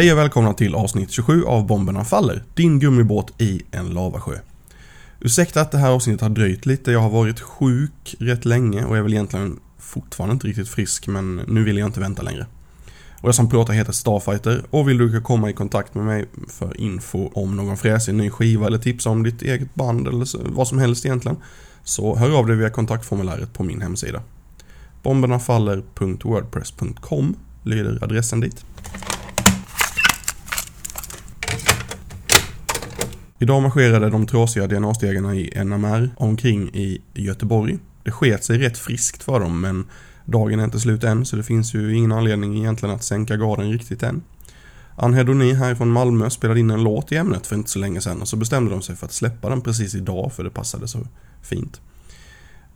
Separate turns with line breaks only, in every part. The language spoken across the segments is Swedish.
Hej och välkomna till avsnitt 27 av Bomberna Faller, din gummibåt i en lavasjö. Ursäkta att det här avsnittet har dröjt lite, jag har varit sjuk rätt länge och är väl egentligen fortfarande inte riktigt frisk men nu vill jag inte vänta längre. Och jag som pratar heter Starfighter och vill du komma i kontakt med mig för info om någon fräsig ny skiva eller tipsa om ditt eget band eller vad som helst egentligen så hör av dig via kontaktformuläret på min hemsida. Bombernafaller.wordpress.com lyder adressen dit. Idag marscherade de trasiga DNA-stegarna i NMR omkring i Göteborg. Det sket sig rätt friskt för dem men dagen är inte slut än så det finns ju ingen anledning egentligen att sänka garden riktigt än. Ann Hedoni härifrån Malmö spelade in en låt i ämnet för inte så länge sedan och så bestämde de sig för att släppa den precis idag för det passade så fint.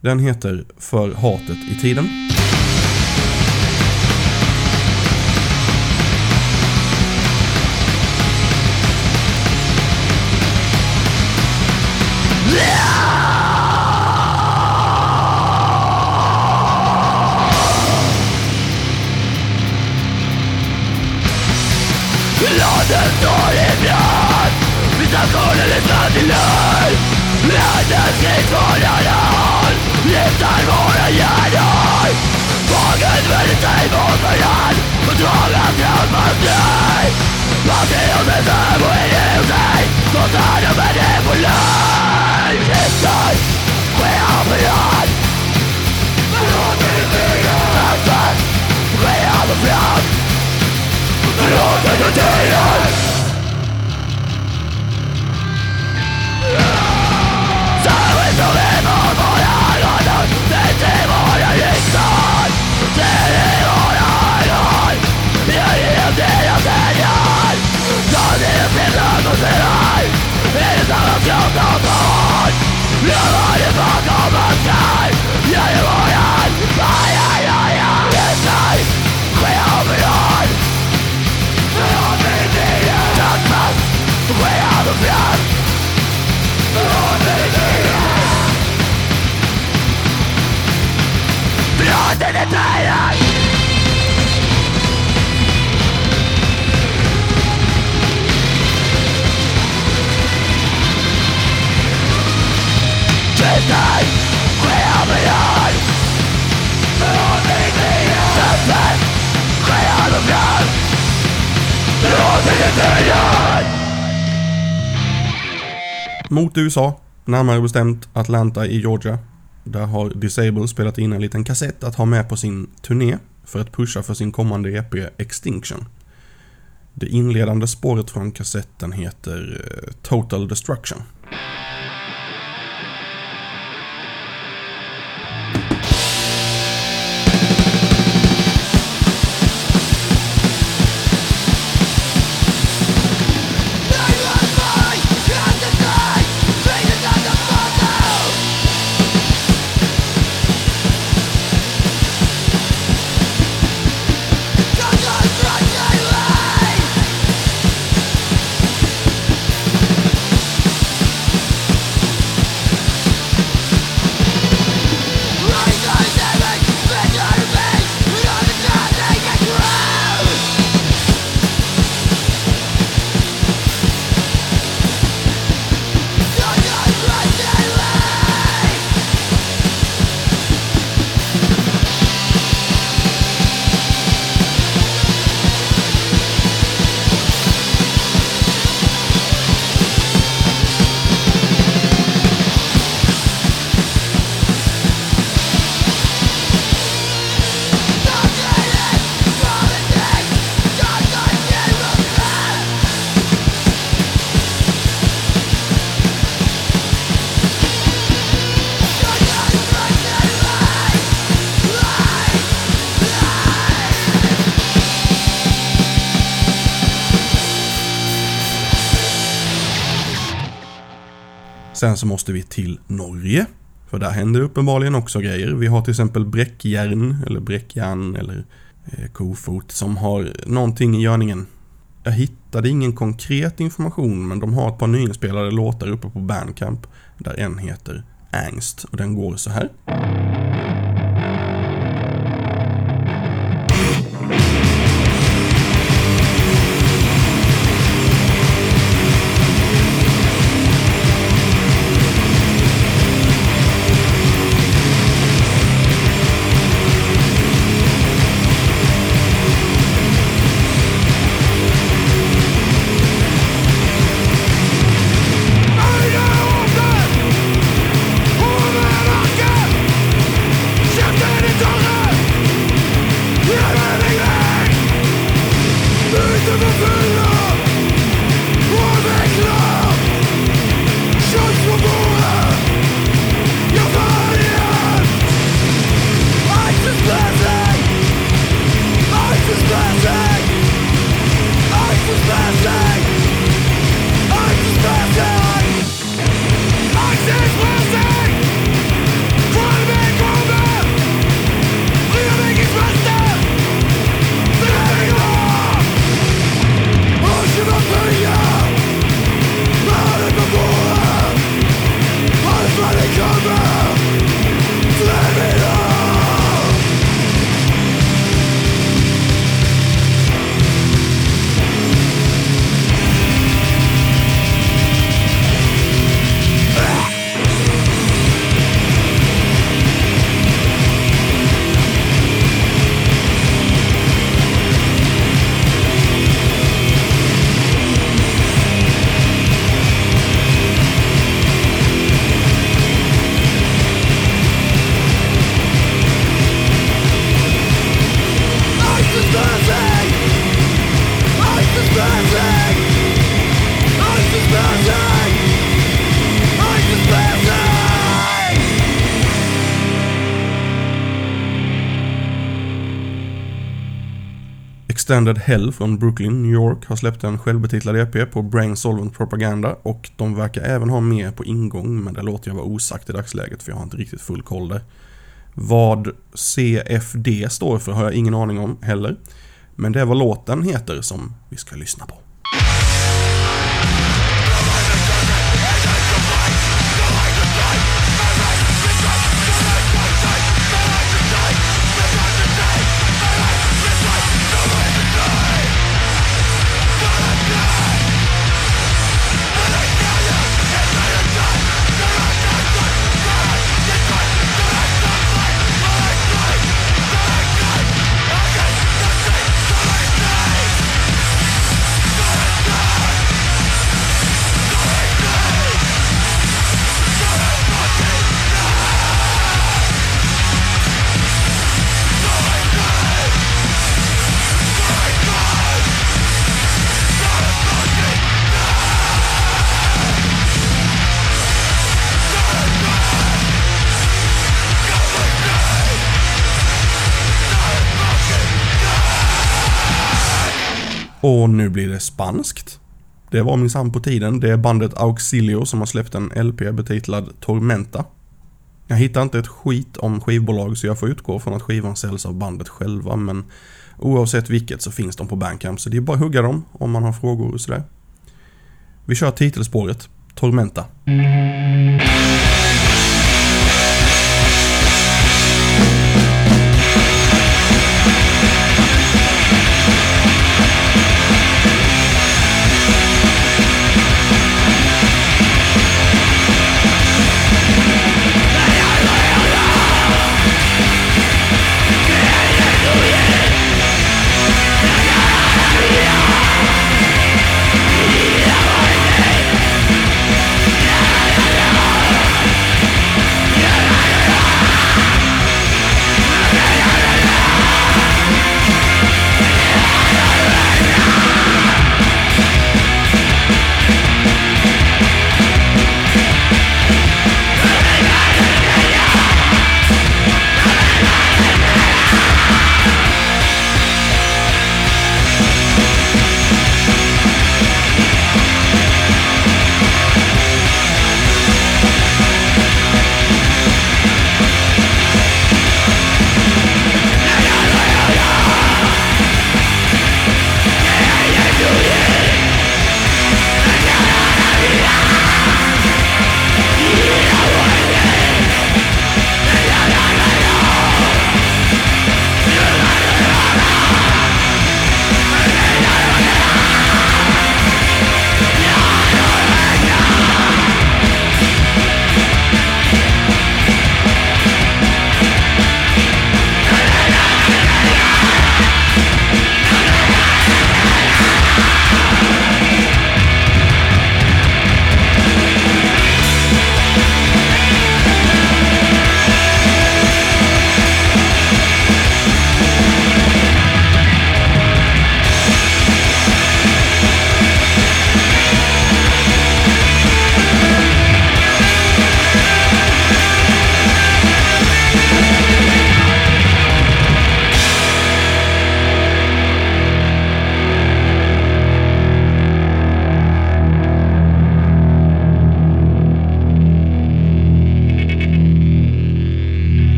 Den heter För hatet i tiden.
than a medieval life History, we are beyond Mot
USA, närmare bestämt Atlanta i Georgia. Där har Disable spelat in en liten kassett att ha med på sin turné för att pusha för sin kommande EP Extinction. Det inledande spåret från kassetten heter eh, Total Destruction. Sen så måste vi till Norge. För där händer uppenbarligen också grejer. Vi har till exempel Bräckjärn, eller Bräckjärn, eller eh, Kofot som har någonting i görningen. Jag hittade ingen konkret information men de har ett par nyinspelade låtar uppe på Bandcamp. Där en heter Angst och den går så här. Extended Hell från Brooklyn, New York har släppt en självbetitlad EP på Brain Solvent Propaganda och de verkar även ha mer på ingång men det låter jag vara osagt i dagsläget för jag har inte riktigt full koll där. Vad CFD står för har jag ingen aning om heller. Men det är vad låten heter som vi ska lyssna på. Och nu blir det spanskt. Det var minsann på tiden. Det är bandet Auxilio som har släppt en LP betitlad Tormenta. Jag hittar inte ett skit om skivbolag så jag får utgå från att skivan säljs av bandet själva men oavsett vilket så finns de på Bandcamp så det är bara att hugga dem om man har frågor och sådär. Vi kör titelspåret, Tormenta.
Mm.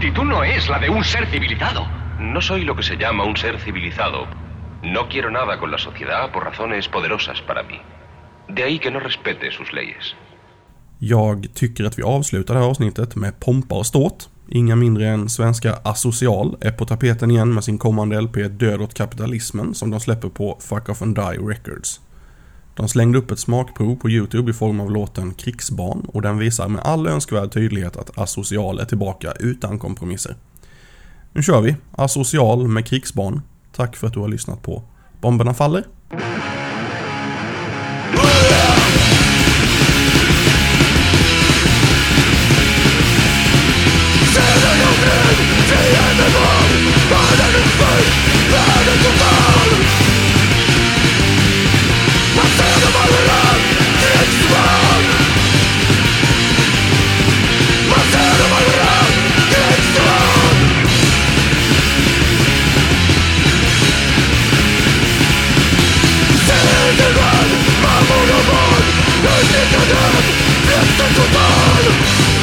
Actitud no es la de un ser civilizado.
No soy lo que se llama un ser civilizado. No quiero nada con la sociedad por razones poderosas para mí. De ahí que no respete sus leyes.
Jag tycker att vi avslutar det här avsnittet med pompa och ståt. Inga mindre än svenska Asocial är på tapeten igen med sin kommande LP Död åt kapitalismen som de släpper på Fuck Off and Die Records. De slängde upp ett smakprov på YouTube i form av låten Krigsbarn och den visar med all önskvärd tydlighet att Asocial är tillbaka utan kompromisser. Nu kör vi! Asocial med Krigsbarn. Tack för att du har lyssnat på Bomberna Faller. ことあ